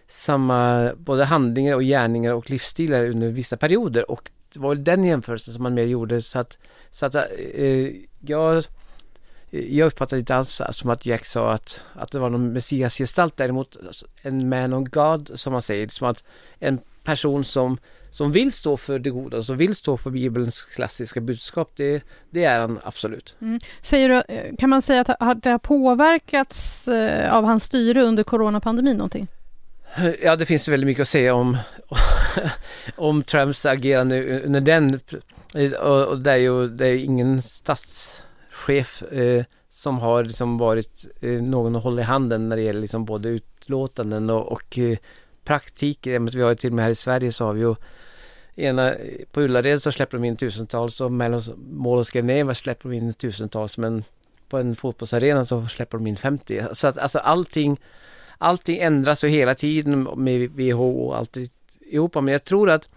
F: samma både handlingar och gärningar och livsstilar under vissa perioder. Och det var väl den jämförelsen som man mer gjorde. Så att, så att eh, jag jag uppfattar inte alls som att Jack sa att, att det var någon messiasgestalt, däremot en man of God som man säger, som att en person som, som vill stå för det goda, som vill stå för Bibelns klassiska budskap, det, det är han absolut.
A: Mm. Säger du, eh, kan man säga att det har påverkats eh, av hans styre under coronapandemin någonting?
F: Ja, det finns väldigt mycket att säga om, om Trumps agerande under den, och, och det är ju det är ingen stats chef eh, som har liksom varit eh, någon att hålla i handen när det gäller liksom både utlåtanden och, och eh, praktik. Vi har ju till och med här i Sverige så har vi ju ena, på Ullared så släpper de in tusentals och mellan Mål och Geneva släpper de in tusentals men på en fotbollsarena så släpper de in 50. Så att alltså allting, allting ändras ju hela tiden med WHO och alltihopa men jag tror att,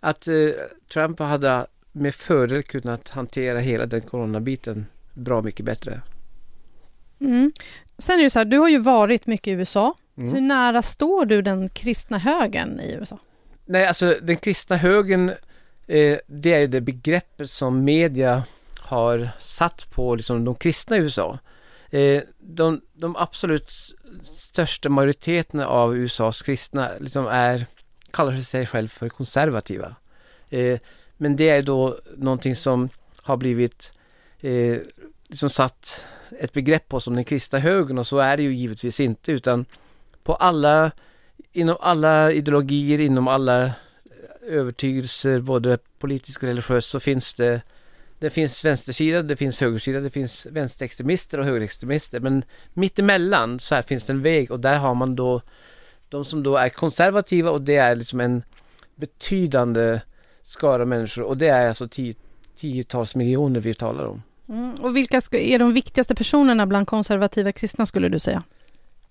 F: att eh, Trump hade med fördel kunnat hantera hela den coronabiten bra mycket bättre.
A: Mm. Sen är det så här, du har ju varit mycket i USA. Mm. Hur nära står du den kristna högern i USA?
F: Nej, alltså den kristna högern, eh, det är ju det begreppet som media har satt på liksom, de kristna i USA. Eh, de, de, absolut största majoriteten av USAs kristna liksom är, kallar sig själv för konservativa. Eh, men det är då någonting som har blivit eh, liksom satt ett begrepp på som den kristna högern och så är det ju givetvis inte utan på alla, inom alla ideologier, inom alla eh, övertygelser, både politiskt och religiöst så finns det det finns vänstersida, det finns högersida, det finns vänsterextremister och högerextremister men mittemellan så här finns det en väg och där har man då de som då är konservativa och det är liksom en betydande skara människor och det är alltså tio, tiotals miljoner vi talar om.
A: Mm. Och vilka ska, är de viktigaste personerna bland konservativa kristna skulle du säga?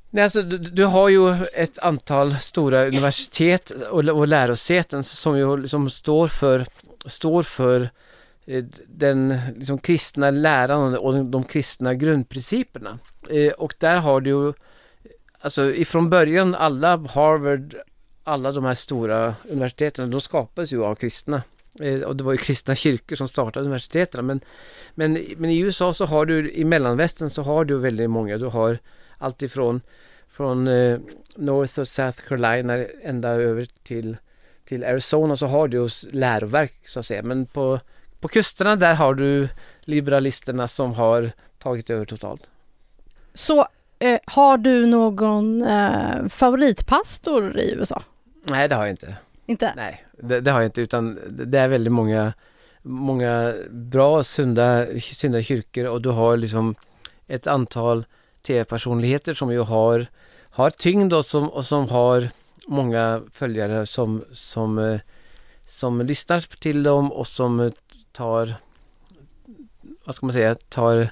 F: Nej, alltså, du, du har ju ett antal stora universitet och, och lärosäten som ju liksom står för, står för eh, den liksom, kristna läran och de, de kristna grundprinciperna. Eh, och där har du ju, alltså ifrån början alla Harvard, alla de här stora universiteten, de skapades ju av kristna. Eh, och det var ju kristna kyrkor som startade universiteten. Men, men, men i USA så har du, i mellanvästern så har du väldigt många. Du har alltifrån från eh, North och South Carolina ända över till, till Arizona så har du läroverk så att säga. Men på, på kusterna där har du liberalisterna som har tagit över totalt.
A: Så eh, har du någon eh, favoritpastor i USA?
F: Nej, det har jag inte.
A: Inte?
F: Nej, det, det har jag inte utan det är väldigt många många bra sunda, sunda kyrkor och du har liksom ett antal tv-personligheter som ju har, har tyngd och som, och som har många följare som, som, eh, som lyssnar till dem och som tar, vad ska man säga, tar,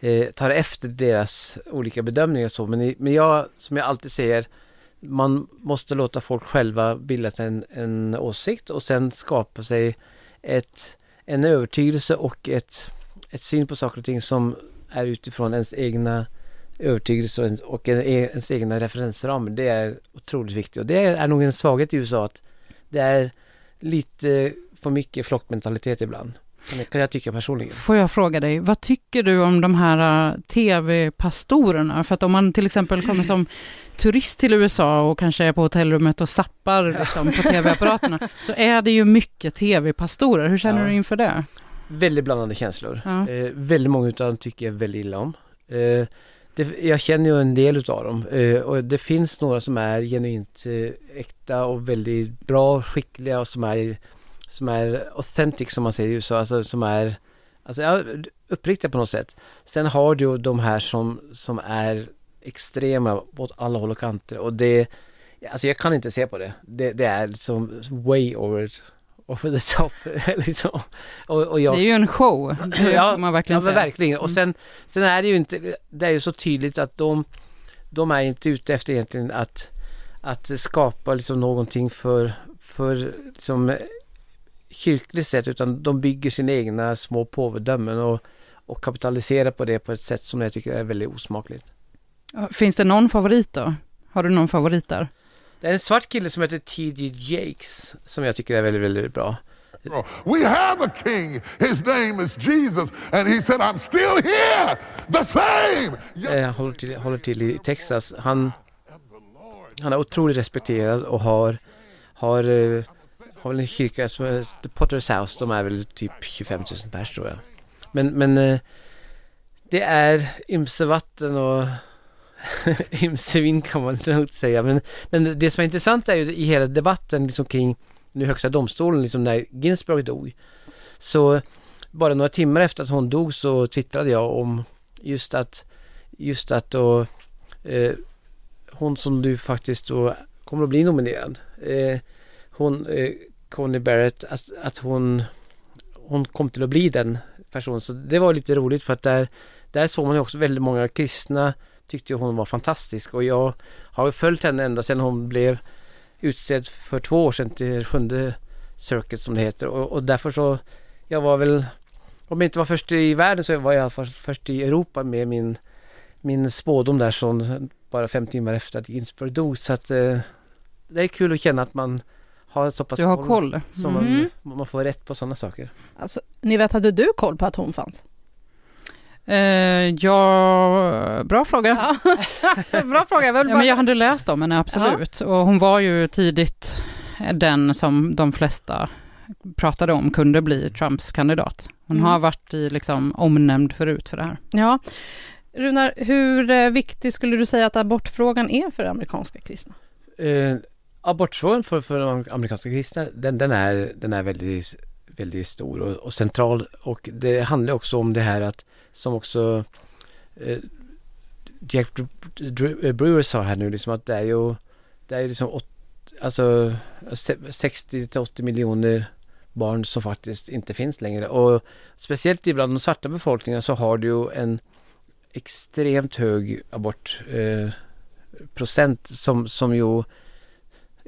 F: eh, tar efter deras olika bedömningar och så. Men, men jag, som jag alltid säger, man måste låta folk själva bilda sig en, en åsikt och sen skapa sig ett, en övertygelse och ett, ett syn på saker och ting som är utifrån ens egna övertygelse och, ens, och e, ens egna referensramar. Det är otroligt viktigt och det är nog en svaghet i USA att det är lite för mycket flockmentalitet ibland. Kan jag tycka personligen.
B: Får jag fråga dig, vad tycker du om de här uh, tv-pastorerna? För att om man till exempel kommer som turist till USA och kanske är på hotellrummet och sappar liksom, på tv-apparaterna, så är det ju mycket tv-pastorer. Hur känner
F: Ja.
B: du inför det?
F: Väldigt blandade känslor.
B: Ja.
F: Eh, väldigt många utav dem tycker jag väldigt illa om. Eh, det, jag känner ju en del utav dem eh, och det finns några som är genuint eh, äkta och väldigt bra, skickliga och som är, som är authentic som man säger i USA, alltså som är alltså, ja, uppriktiga på något sätt. Sen har du de här som, som är extrema åt alla håll och kanter och det, alltså jag kan inte se på det. Det, det är liksom way over, over the top liksom. Och, och jag,
B: Det är ju en show, det får man verkligen
F: ja, men verkligen. Och
B: Mm.
F: sen, sen är det ju inte, det är ju så tydligt att de, de är inte ute efter egentligen att, att skapa liksom någonting för, för liksom kyrkligt sätt utan de bygger sina egna små påvedömen och, och kapitaliserar på det på ett sätt som jag tycker är väldigt osmakligt.
B: Finns det någon favorit då? Har du någon favorit där?
F: Det är en svart kille som heter T.J. Jakes som jag tycker är väldigt, väldigt bra.
J: We have a king. His name is Jesus. And he said, I'm still here, the same.
F: Eh, Han håller till, håller till i Texas. Han, han är otroligt respekterad och har, har, eh, har väl en kyrka som är The Potter's House. De är väl typ 25 000 pers tror jag. Men, men eh, det är ymse vatten och ymse vind kan man nog säga. Men, men det som är intressant är ju i hela debatten liksom kring nu högsta domstolen, liksom när Ginsburg dog. Så bara några timmar efter att hon dog så twittrade jag om just att just att då eh, hon som du faktiskt då kommer att bli nominerad. Eh, hon, eh, Connie Barrett, att, att hon hon kom till att bli den personen. Så det var lite roligt för att där, där såg man ju också väldigt många kristna tyckte ju hon var fantastisk. Och jag har ju följt henne ända sedan hon blev utsedd för två år sedan till sjunde circuit som det heter. Och, och därför så jag var väl om jag inte var först i världen så var jag i alla fall först i Europa med min min spådom där som bara fem timmar efter att Ginsburg dog. Så att eh, det är kul att känna att man har så pass
B: Du har koll.
F: så
A: Mm.
F: man, man får rätt på sådana saker.
A: Alltså, ni vet, hade du koll på att hon fanns?
B: Eh, ja, bra fråga.
A: Bra fråga. Jag
B: Ja, men jag hade läst om henne, absolut. Och hon var ju tidigt den som de flesta pratade om kunde bli Trumps kandidat. Hon
A: Mm.
B: har varit i liksom omnämnd förut för det här.
A: Ja. Runar, hur eh, viktig skulle du säga att abortfrågan är för amerikanska kristna?
F: Eh, abortfrågan för, för de amerikanska kristna, den, den, är, den är väldigt, väldigt stor och, och central. Och det handlar också om det här att, som också eh, Jack eh, Brewer sa här nu, liksom att det är ju, det är ju liksom åt, alltså 60 till 80 miljoner barn som faktiskt inte finns längre. Och speciellt ibland de svarta befolkningen så har du ju en extremt hög abortprocent eh, som, som ju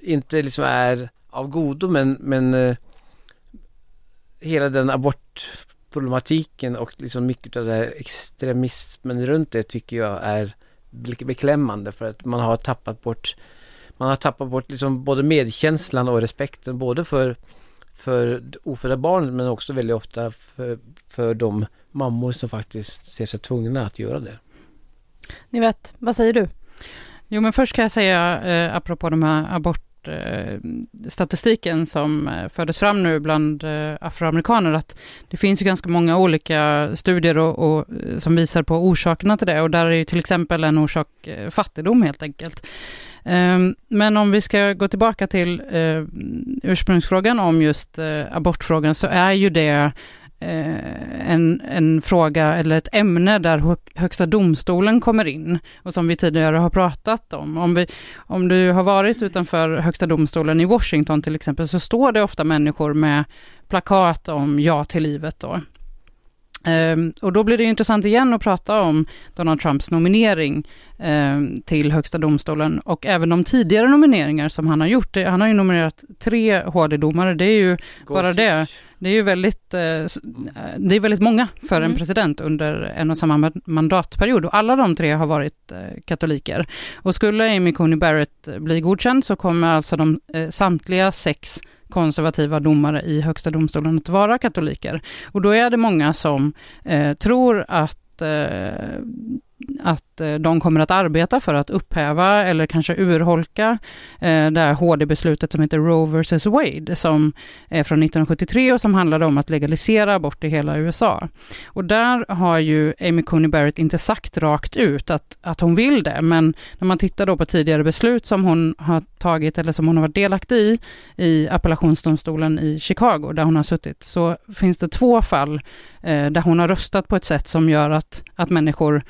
F: inte liksom är av godo men, men eh, hela den abortproblematiken och liksom mycket av det här extremismen runt det tycker jag är beklämmande för att man har tappat bort man har tappat bort liksom både medkänslan och respekten både för för ofödda barn men också väldigt ofta för, för de mammor som faktiskt ser sig tvungna att göra det.
A: Ni vet, vad säger du?
B: Jo, men först kan jag säga, eh, apropå de här abortstatistiken eh, som eh, fördes fram nu bland eh, afroamerikaner, att det finns ju ganska många olika studier och, och, eh, som visar på orsakerna till det, och där är ju till exempel en orsak eh, fattigdom helt enkelt. Ehm, men om vi ska gå tillbaka till eh, ursprungsfrågan om just eh, abortfrågan, så är ju det en, en fråga eller ett ämne där Högsta domstolen kommer in och som vi tidigare har pratat om. Om, vi, om du har varit utanför Högsta domstolen i Washington till exempel så står det ofta människor med plakat om ja till livet då. Um, och då blir det intressant igen att prata om Donald Trumps nominering um, till Högsta domstolen och även de tidigare nomineringar som han har gjort. Han har ju nominerat tre HD-domare, det är ju Gå bara det. Det är ju väldigt, uh, det är väldigt många för mm. en president under en och samma mandatperiod och alla de tre har varit uh, katoliker. Och skulle Amy Coney Barrett bli godkänd så kommer alltså de samtliga sex konservativa domare i Högsta domstolen att vara katoliker. Och då är det många som eh, tror att eh, att eh, de kommer att arbeta för att upphäva eller kanske urholka eh, det här HD-beslutet som heter Roe vs Wade, som är från 1973 och som handlade om att legalisera abort i hela USA. Och där har ju Amy Coney Barrett inte sagt rakt ut att, att hon vill det, men när man tittar då på tidigare beslut som hon har tagit eller som hon har varit delaktig i, i appellationsdomstolen i Chicago, där hon har suttit, så finns det två fall eh, där hon har röstat på ett sätt som gör att, att människor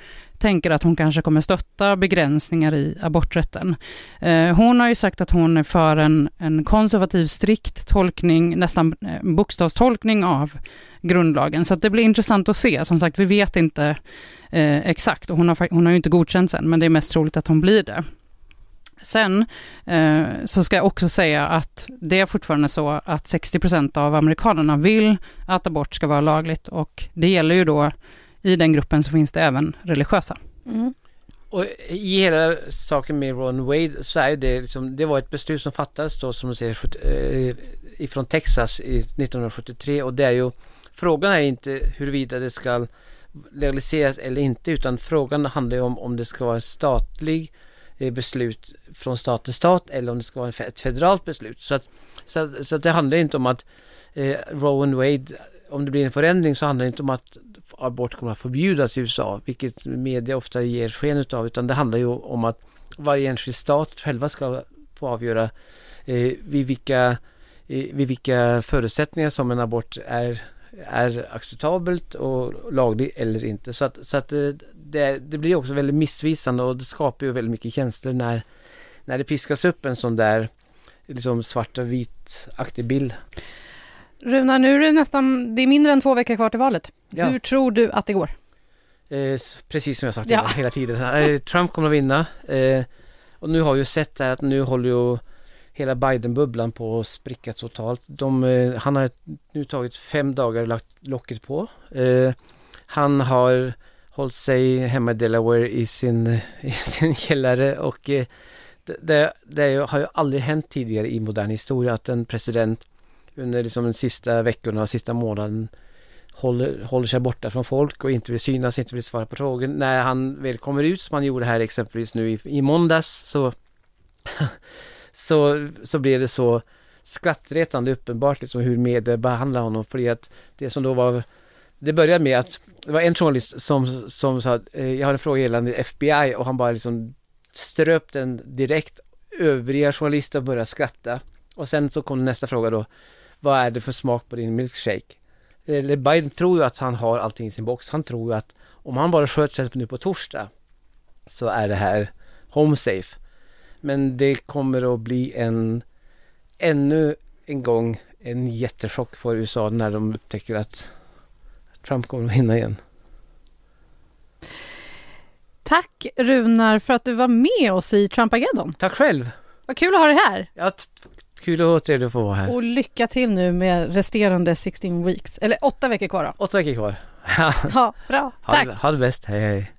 B: tänker att hon kanske kommer stötta begränsningar i aborträtten. Eh, hon har ju sagt att hon är för en, en konservativ, strikt tolkning, nästan eh, bokstavstolkning av grundlagen. Så det blir intressant att se. Som sagt, vi vet inte eh, exakt och hon har, hon har ju inte godkänt sen, men det är mest troligt att hon blir det. Sen eh, så ska jag också säga att det är fortfarande så att 60% av amerikanerna vill att abort ska vara lagligt och det gäller ju då i den gruppen så finns det även religiösa. Mm.
F: Och i hela saken med Ron Wade så är det liksom, det var ett beslut som fattades då som du säger eh, ifrån Texas i 1973 och det är ju Frågan är inte huruvida det ska legaliseras eller inte utan frågan handlar ju om om det ska vara en statlig eh, beslut från stat till stat eller om det ska vara ett federalt beslut. Så att, så, så att det handlar inte om att eh, Rowan Wade, om det blir en förändring så handlar det inte om att abort kommer att förbjudas i USA, vilket media ofta ger sken utav, utan det handlar ju om att varje enskild stat själva ska få avgöra eh, vid, vilka, eh, vid vilka förutsättningar som en abort är, är acceptabelt och laglig eller inte. Så att, så att eh, det, det blir också väldigt missvisande och det skapar ju väldigt mycket känslor när, när det piskas upp en sån där liksom svart och vit-aktig bild.
A: Runa, nu är det nästan, det är mindre än två veckor kvar till valet. Ja. Hur tror du att det går?
F: Eh, precis som jag sagt ja. hela tiden. Eh, Trump kommer att vinna. Eh, och nu har vi ju sett att nu håller ju hela Biden-bubblan på att spricka totalt. De, eh, han har nu tagit fem dagar och lagt locket på. Eh, han har hållit sig hemma i Delaware i sin, i sin källare och det, det, det har ju aldrig hänt tidigare i modern historia att en president under liksom de sista veckorna och sista månaden håller, håller sig borta från folk och inte vill synas, inte vill svara på frågor. När han väl kommer ut, som han gjorde här exempelvis nu i, i måndags, så, så, så blir det så skrattretande uppenbart liksom hur media behandlar honom. För att det som då var det började med att det var en journalist som, som sa att eh, jag har en fråga gällande FBI och han bara liksom ströp den direkt. Övriga journalister började skratta. Och sen så kom nästa fråga då. Vad är det för smak på din milkshake? Eller Biden tror ju att han har allting i sin box. Han tror ju att om han bara sköter sig nu på torsdag så är det här home safe. Men det kommer att bli en ännu en gång en jättechock för USA när de upptäcker att Trump kommer att vinna igen.
A: Tack Runar för att du var med oss i Trumpageddon.
F: Tack själv!
A: Vad kul att ha dig här!
F: Ja, kul och trevligt att få vara här.
A: Och lycka till nu med resterande 16 weeks, eller åtta veckor kvar då.
F: Åtta veckor kvar.
A: Ja, bra.
F: Ha
A: Tack!
F: det, ha det bäst, hej hej.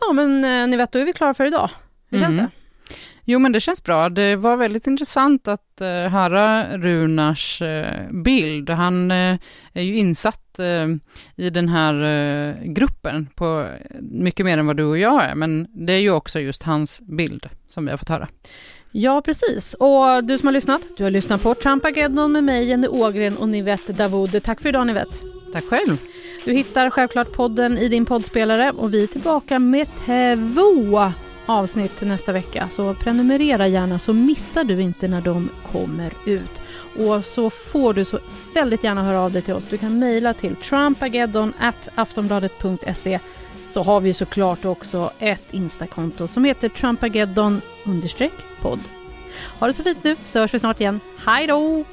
A: Ja men eh, ni vet, då är vi klara för idag. Hur känns
B: Mm.
A: det?
B: Jo, men det känns bra. Det var väldigt intressant att eh, höra Runars eh, bild. Han är ju insatt eh, i den här eh, gruppen på mycket mer än vad du och jag är, men det är ju också just hans bild som vi har fått höra.
A: Ja, precis. Och du som har lyssnat, du har lyssnat på Trumpageddon med mig, Jenny Ågren och Nivette Davoud. Tack för idag Nivette.
B: Tack själv.
A: Du hittar självklart podden i din poddspelare och vi är tillbaka med två avsnitt nästa vecka. Så prenumerera gärna så missar du inte när de kommer ut. Och så får du så väldigt gärna höra av dig till oss. Du kan mejla till trumpageddon.aftonbladet.se så har vi såklart också ett Instakonto som heter trumpageddon podd. Ha det så fint nu så hörs vi snart igen. Hej då!